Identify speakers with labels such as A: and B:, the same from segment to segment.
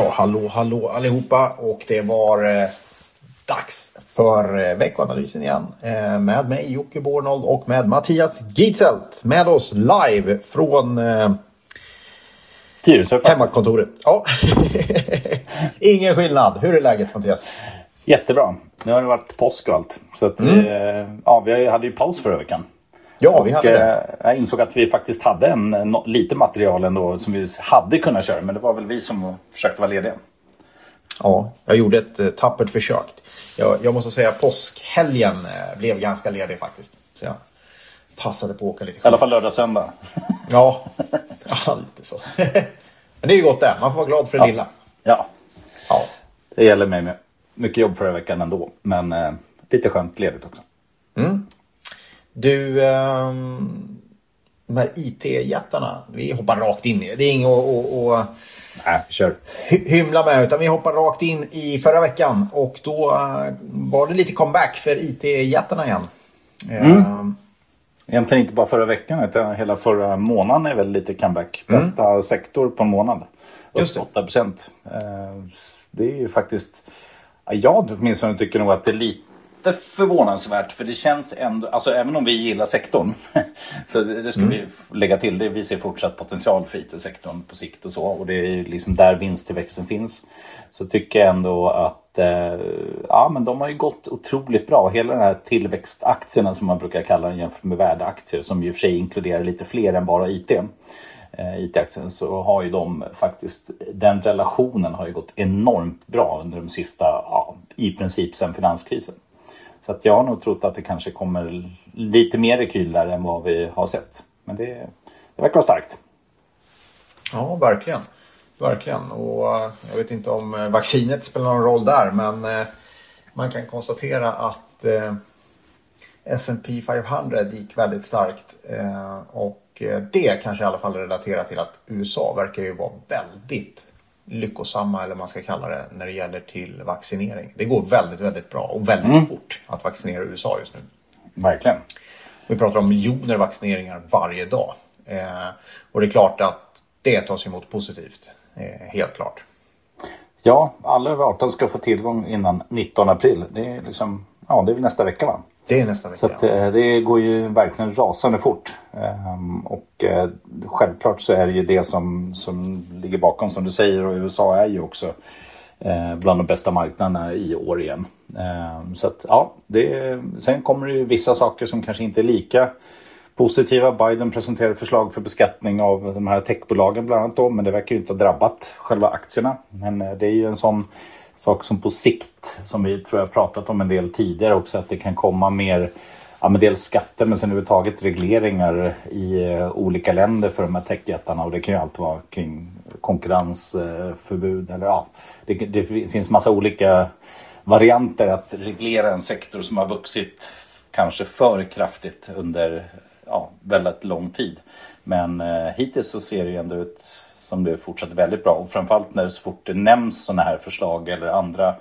A: Ja, hallå, hallå allihopa och det var eh, dags för eh, veckoanalysen igen eh, med mig Jocke Bornold och med Mattias Gitzelt med oss live från eh,
B: Tyresö faktiskt.
A: hemmakontoret. Ja. Ingen skillnad. Hur är läget Mattias?
B: Jättebra. Nu har det varit påsk och allt. Så att vi, eh, ja, vi hade ju paus förra veckan.
A: Ja, vi hade det.
B: eh, jag insåg att vi faktiskt hade en, no, lite material ändå som vi hade kunnat köra. Men det var väl vi som försökte vara lediga.
A: Ja, jag gjorde ett eh, tappert försök. Jag, jag måste säga påskhelgen eh, blev ganska ledig faktiskt. Så jag passade på att åka lite
B: I alla fall lördag, söndag.
A: Ja, ja lite så. Men det är ju gott det. Man får vara glad för det lilla.
B: Ja,
A: Ja.
B: det gäller mig med. Mycket jobb förra veckan ändå. Men eh, lite skönt ledigt också.
A: Du, ehm, de här IT-jättarna, vi hoppar rakt in i det. Det är inget att, att, att
B: Nej, kör.
A: hy- hymla med utan vi hoppar rakt in i förra veckan och då eh, var det lite comeback för IT-jättarna igen. Ehm,
B: Egentligen inte bara förra veckan utan hela förra månaden är väl lite comeback. Bästa sektor på en månad.
A: Mm. Just det.
B: 8 procent. Det är ju faktiskt... ja, Jag åtminstone tycker nog att det är lite förvånansvärt. För det känns ändå... Alltså även om vi gillar sektorn. så det, ska
A: Mm.
B: vi lägga till. Det, vi ser fortsatt potential för IT-sektorn på sikt och så. Och det är liksom där vinsttillväxten finns. Så tycker jag ändå att eh, ja, men de har ju gått otroligt bra. Hela den här tillväxtaktierna som man brukar kalla den jämfört med värdeaktier som ju för sig inkluderar lite fler än bara IT. Eh, IT-aktien så har ju de faktiskt, den relationen har ju gått enormt bra under de sista, ja, i princip sedan finanskrisen. Så att jag har nog trott att det kanske kommer lite mer rekyl där än vad vi har sett. Men det, det verkar vara starkt.
A: Ja, verkligen. Verkligen. Och eh, jag vet inte om eh, vaccinet spelar någon roll där men eh, man kan konstatera att S&P 500 gick väldigt starkt. Och det kanske i alla fall relaterar till att USA verkar ju vara väldigt lyckosamma eller vad man ska kalla det när det gäller till vaccinering. Det går väldigt, väldigt bra och väldigt fort att vaccinera USA just nu.
B: Verkligen.
A: Vi pratar om miljoner vaccineringar varje dag. Eh, och det är klart att det tas emot positivt. Eh, helt klart.
B: Ja, alla över 18 ska få tillgång innan 19 april. Det är liksom, ja det är nästa vecka va?
A: Det är nästa vecka.
B: Så att, eh, det går ju verkligen rasande fort. Ehm, och eh, självklart så är det ju det som, som ligger bakom som du säger och USA är ju också eh, bland de bästa marknaderna i år igen. Ehm, så att ja, det, sen kommer det ju vissa saker som kanske inte är lika positiva. Biden presenterade förslag för beskattning av de här techbolagen bland annat då, men det verkar ju inte ha drabbat själva aktierna. Men det är ju en sån sak som på sikt, som vi tror jag pratat om en del tidigare också, att det kan komma mer Ja, men dels skatter men sen överhuvudtaget regleringar i eh, olika länder för de här techjättarna och det kan ju alltid vara kring konkurrensförbud eller ja, det, det finns massa olika varianter att reglera en sektor som har vuxit kanske för kraftigt under ja, väldigt lång tid. Men eh, hittills så ser det ju ändå ut som det fortsätter väldigt bra och framförallt när det så fort det nämns sådana här förslag eller andra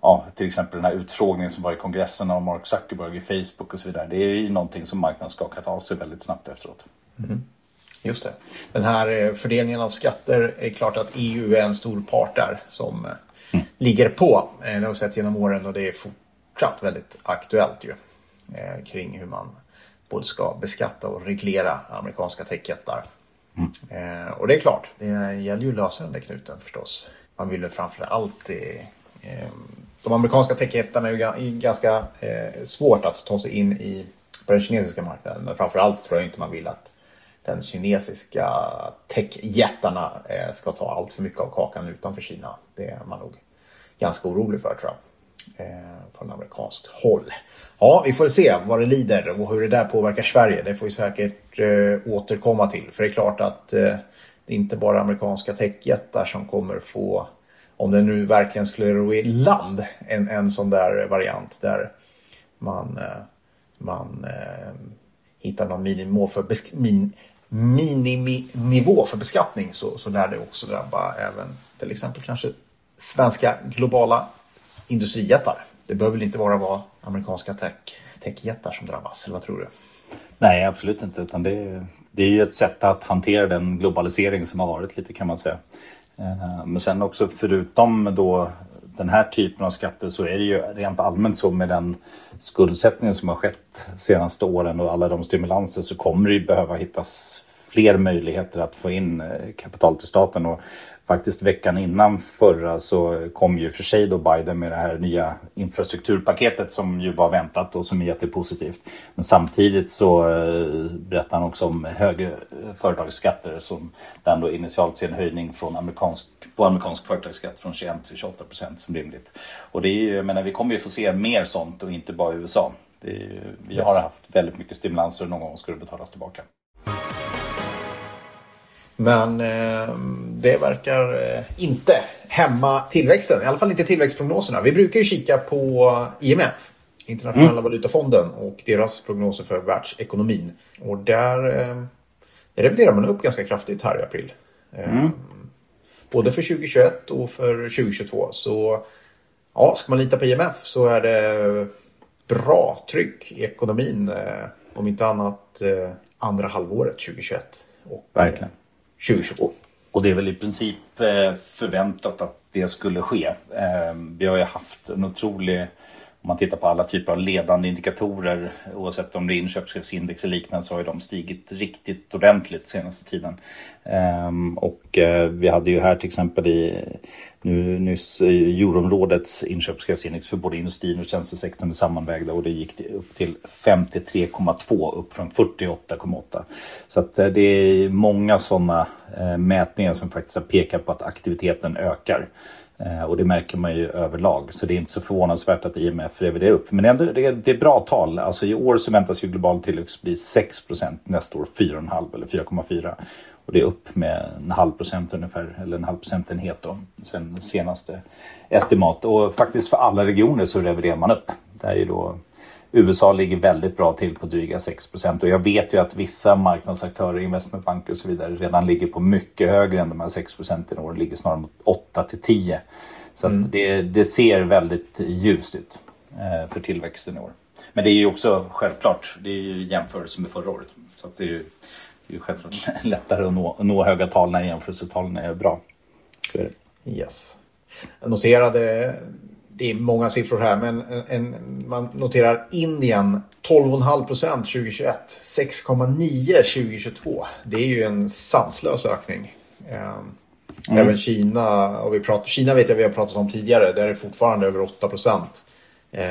B: ja, till exempel den här utfrågningen som var i kongressen av Mark Zuckerberg i Facebook och så vidare. Det är ju någonting som marknaden skakat av sig väldigt snabbt efteråt.
A: Just det. Den här eh, fördelningen av skatter är klart att EU är en stor part där som eh, ligger på. Eh, Det har vi sett genom åren och det är fortsatt väldigt aktuellt ju. Kring hur man både ska beskatta och reglera amerikanska techjättar. Mm. Eh, Och det är klart, det gäller ju att lösa den där knuten förstås. Man vill ju framför allt eh, de amerikanska techjättarna är ju ganska eh, svårt att ta sig in i på den kinesiska marknaden. Men framför allt tror jag inte man vill att den kinesiska techjättarna eh, ska ta allt för mycket av kakan utanför Kina. Det är man nog ganska orolig för tror jag. Eh, från amerikanskt håll. Ja, vi får se vad det lider och hur det där påverkar Sverige. Det får vi säkert eh, återkomma till. För det är klart att eh, det är inte bara amerikanska techjättar som kommer få, om det nu verkligen skulle ro i land, en, en sån där variant där man, eh, man eh, hittar någon miniminivå för, besk- min, miniminivå för beskattning så, så lär det också drabba även till exempel kanske svenska globala industrijättar. Det behöver väl inte bara vara amerikanska tech, techjättar som drabbas, eller vad tror du?
B: Nej, absolut inte. Utan det, är- det är ju ett sätt att hantera den globalisering som har varit lite kan man säga. Eh, men sen också förutom då den här typen av skatter så är det ju rent allmänt så med den skuldsättningen som har skett senaste åren och alla de stimulanser så kommer det ju behöva hittas fler möjligheter att få in eh, kapital till staten. Och faktiskt veckan innan förra så kom ju för sig då Biden med det här nya infrastrukturpaketet som ju var väntat och som är jättepositivt. Men samtidigt så eh, berättar han också om högre företagsskatter som där då initialt ser en höjning från amerikansk, på amerikansk företagsskatt från 21 till 28 procent som rimligt. Och det är ju, jag menar, vi kommer ju få se mer sånt och inte bara i USA. Är, vi har haft väldigt mycket stimulanser och någon gång ska det betalas tillbaka.
A: Men eh, det verkar eh, inte hämma tillväxten. I alla fall inte tillväxtprognoserna. Vi brukar ju kika på IMF. Internationella mm. valutafonden och deras prognoser för världsekonomin. Och där eh, reviderar man upp ganska kraftigt här i april. Eh, mm. Både för 2021 och för 2022. Så ja, ska man lita på IMF så är det bra tryck i ekonomin. Eh, om inte annat eh, andra halvåret 2021. Och,
B: Verkligen.
A: 2022.
B: Och det är väl i princip eh, förväntat att det skulle ske. Eh, vi har ju haft en otrolig, om man tittar på alla typer av ledande indikatorer, oavsett om det är inköpschefsindex eller liknande, så har ju de stigit riktigt ordentligt senaste tiden. Ehm, och eh, vi hade ju här till exempel i nu nyss eh, euroområdets inköpschefsindex för både industrin och tjänstesektorn är sammanvägda och det gick upp till 53,2 upp från 48,8. Så att eh, det är många sådana mätningar som faktiskt pekar på att aktiviteten ökar. Eh, och det märker man ju överlag. Så det är inte så förvånansvärt att IMF reviderar upp. Men ändå, det, är, det är bra tal. Alltså i år så väntas ju global tillväxt bli 6 nästa år 4,5 eller 4,4. Och det är upp med en halv procent ungefär, eller en halv procentenhet då, sen senaste estimat. Och faktiskt för alla regioner så reviderar man upp. Det är ju då USA ligger väldigt bra till på dryga 6% och jag vet ju att vissa marknadsaktörer, investmentbanker och så vidare redan ligger på mycket högre än de här 6 procenten i år, ligger snarare mot 8 till 10. Så mm. det, det, ser väldigt ljust ut eh, för tillväxten i år. Men det är ju också självklart, det är ju jämförelse med förra året. Så det är ju det är självklart lättare att nå, nå höga tal när jämförelsetalen är bra. Så är
A: det. Yes. Jag noterade, det är många siffror här, men en, man noterar Indien 12,5 procent 2021, 6,9 2022. Det är ju en sanslös ökning. Ehm, mm. Även Kina, och vi pratar, Kina vet jag vi har pratat om tidigare, där är det fortfarande över 8 procent eh,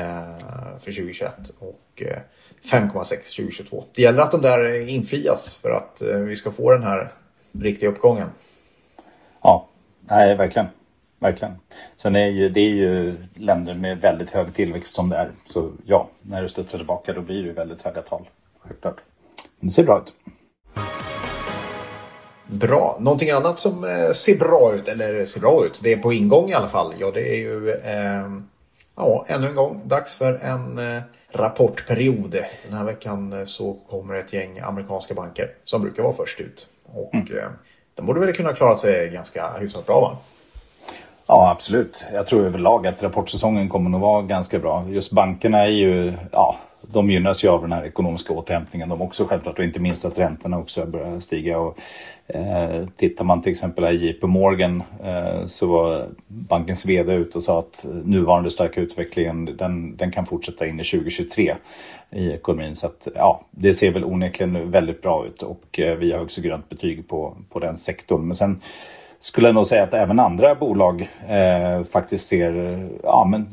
A: för 2021. Och, eh, 5,6 2022. Det gäller att de där infrias för att eh, vi ska få den här riktiga uppgången.
B: Ja, nej, verkligen. Verkligen. Sen är ju, det är ju länder med väldigt hög tillväxt som det är. Så ja, när du studsar tillbaka då blir det väldigt höga tal. Självklart. Men det ser bra ut.
A: Bra. Någonting annat som eh, ser bra ut, eller ser bra ut, det är på ingång i alla fall. Ja, det är ju eh, ja, ännu en gång dags för en eh, rapportperiod. Den här veckan eh, så kommer ett gäng amerikanska banker som brukar vara först ut. Och mm. Eh, de borde väl kunna klara sig ganska hyfsat bra va?
B: Ja, absolut. Jag tror överlag att rapportsäsongen kommer nog vara ganska bra. Just bankerna är ju, ja, de gynnas ju av den här ekonomiska återhämtningen de också självklart och inte minst att räntorna också börjar stiga. Och, eh, tittar man till exempel här JP Morgan eh, så var bankens VD ute och sa att nuvarande starka utvecklingen den, den kan fortsätta in i 2023 i ekonomin. Så att, ja, det ser väl onekligen väldigt bra ut och eh, vi har också grönt betyg på, på den sektorn. Men sen skulle jag nog säga att även andra bolag eh, faktiskt ser, ja men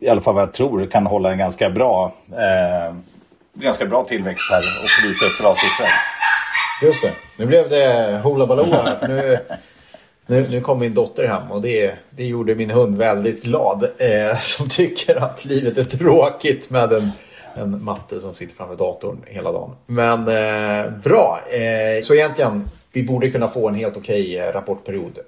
B: i alla fall vad jag tror, kan hålla en ganska bra, eh, ganska bra tillväxt här och visa upp bra siffror.
A: Just det. Nu blev det hoola här. För nu, nu, nu kom min dotter hem och det, det gjorde min hund väldigt glad. Eh, som tycker att livet är tråkigt med en, en matte som sitter framför datorn hela dagen. Men eh, bra. Eh, så egentligen, vi borde kunna få en helt okej okay, rapportperiod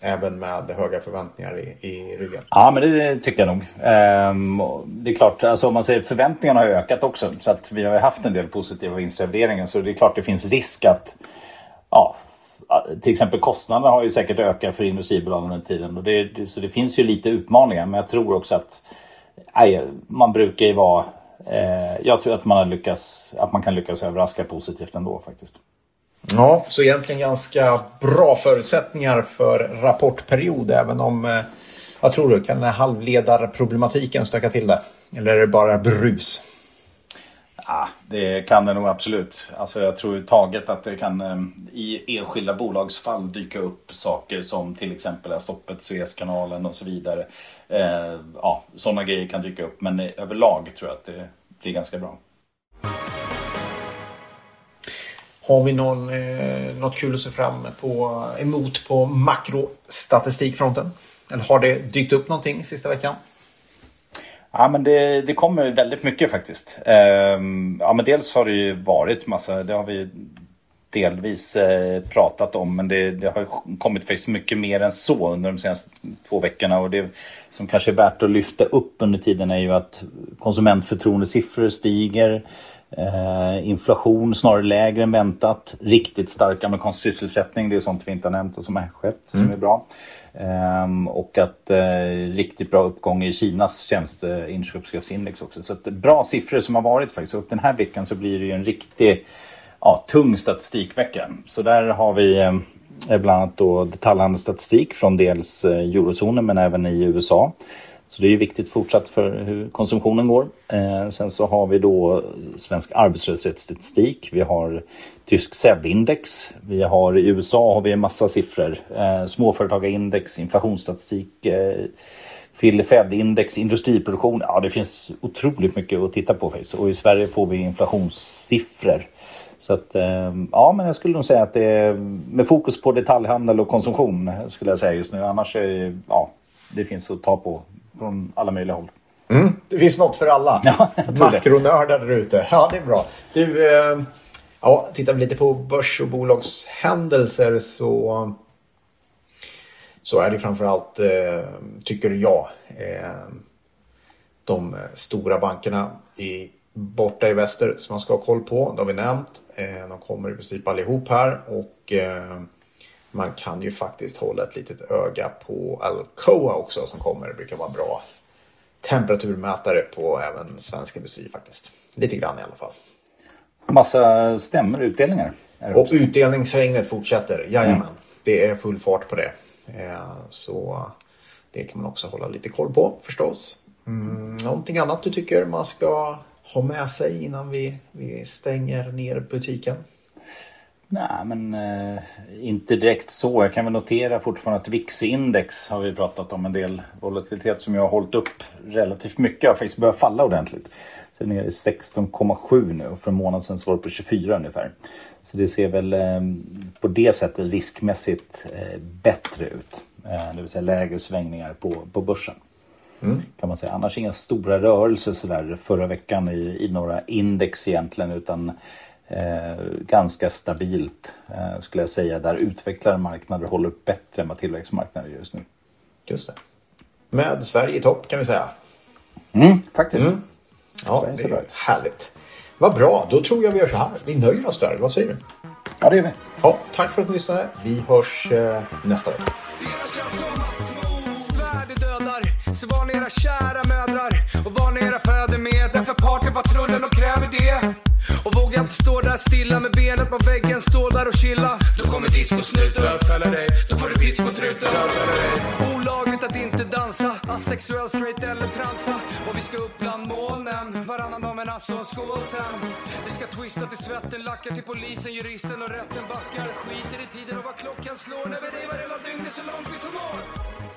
A: även med höga förväntningar i, i ryggen.
B: Ja, men det tycker jag nog. Ehm, det är klart, alltså om man säger förväntningarna har ökat också. Så att vi har haft en del positiva vinstrevideringar. Så det är klart det finns risk att ja, till exempel kostnaderna har ju säkert ökat för industribolagen under tiden. Och det, så det finns ju lite utmaningar. Men jag tror också att nej, man brukar ju vara... Eh, jag tror att man, har lyckats, att man kan lyckas överraska positivt ändå faktiskt.
A: Ja, så egentligen ganska bra förutsättningar för rapportperiod även om eh, vad tror du, kan den här halvledarproblematiken stöka till det? Eller är det bara brus?
B: Ja, det kan det nog absolut. Alltså jag tror taget att det kan eh, i enskilda bolagsfall dyka upp saker som till exempel stoppet Suezkanalen och så vidare. Eh, ja, sådana grejer kan dyka upp men överlag tror jag att det blir ganska bra.
A: Har vi någon, eh, något kul att se fram på, emot på makrostatistikfronten? Eller har det dykt upp någonting sista veckan?
B: Ja, men det, det kommer väldigt mycket faktiskt. Ehm, ja, men dels har det ju varit massa, det har vi delvis eh, pratat om, men det, det, har kommit faktiskt mycket mer än så under de senaste två veckorna. Och det som kanske är värt att lyfta upp under tiden är ju att konsumentförtroendesiffror stiger. Eh, inflation snarare lägre än väntat. Riktigt stark amerikansk sysselsättning, det är sånt vi inte har nämnt och som har skett, som mm. är bra. Um, och att uh, riktigt bra uppgång i Kinas tjänsteinköpschefsindex också. Så bra siffror som har varit faktiskt. Och den här veckan så blir det ju en riktig ja, tung statistikvecka. Så där har vi uh, bland annat då detaljhandelsstatistik från dels eurozonen men även i USA. Så det är viktigt fortsatt för hur konsumtionen går. Eh, sen så har vi då svensk arbetslöshetsstatistik. Vi har tysk SEV-index. Vi har i USA har vi en massa siffror. Eh, småföretagarindex, inflationsstatistik, eh, Fed-index, industriproduktion. Ja, det finns otroligt mycket att titta på. Och i Sverige får vi inflationssiffror. Så att, eh, ja, men jag skulle nog säga att det är med fokus på detaljhandel och konsumtion skulle jag säga just nu. Annars är ja, det finns att ta på från alla möjliga håll.
A: Mm, det finns något för alla. Ja, Makronördar där ute. Ja, det är bra. Du, eh, ja, tittar vi lite på börs och bolagshändelser så så är det framförallt, eh, tycker jag, eh, de stora bankerna i, borta i väster som man ska ha koll på. Det har vi nämnt. Eh, de kommer i princip allihop här och eh, man kan ju faktiskt hålla ett litet öga på Alcoa också som kommer. Det brukar vara bra temperaturmätare på även svensk industri faktiskt. Lite grann i alla fall.
B: Massa stämmer utdelningar.
A: Och utdelningsregnet fortsätter. Jajamän. Mm. Det är full fart på det. Eh, så det kan man också hålla lite koll på förstås. Mm, någonting annat du tycker man ska ha med sig innan vi, vi stänger ner butiken?
B: Nej, men eh, inte direkt så. Jag kan väl notera fortfarande att VIX-index har vi pratat om en del volatilitet som jag har hållit upp relativt mycket. Har faktiskt börjat falla ordentligt. Så är i 16,7 nu och för en månad sedan så var det på 24 ungefär. Så det ser väl eh, på det sättet riskmässigt eh, bättre ut. Eh, det vill säga lägre svängningar på, på börsen. Mm. Kan man säga. Annars inga stora rörelser sådär förra veckan i, i några index egentligen utan Eh, ganska stabilt eh, skulle jag säga där utvecklade marknader håller bättre än vad tillväxtmarknader gör just nu.
A: Just det. Med Sverige i topp kan vi säga.
B: Mm, faktiskt. Mm.
A: Ja, Sverige det är ut. härligt. Vad bra, då tror jag vi gör så här. Vi nöjer oss där. Vad säger du?
B: Ja, det gör vi.
A: Ja, tack för att ni lyssnade. Vi hörs eh, nästa vecka. Så var ni era kära mödrar och var ni era fäder med. Därför partypatrullen och kräver det. Och vågar inte stå där stilla med benet på väggen, stå där och chilla. Då kommer discosnuten bötfälla dig, då får du pisk på truten. Olagligt att inte dansa, asexuell, straight eller transa. Och vi ska upp bland molnen, varannan dag med nasse och skål sen. Vi ska twista till svetten, lackar till polisen, juristen och rätten backar. Skiter i tiden och vad klockan slår när vi revar hela dygnet så långt vi förmår.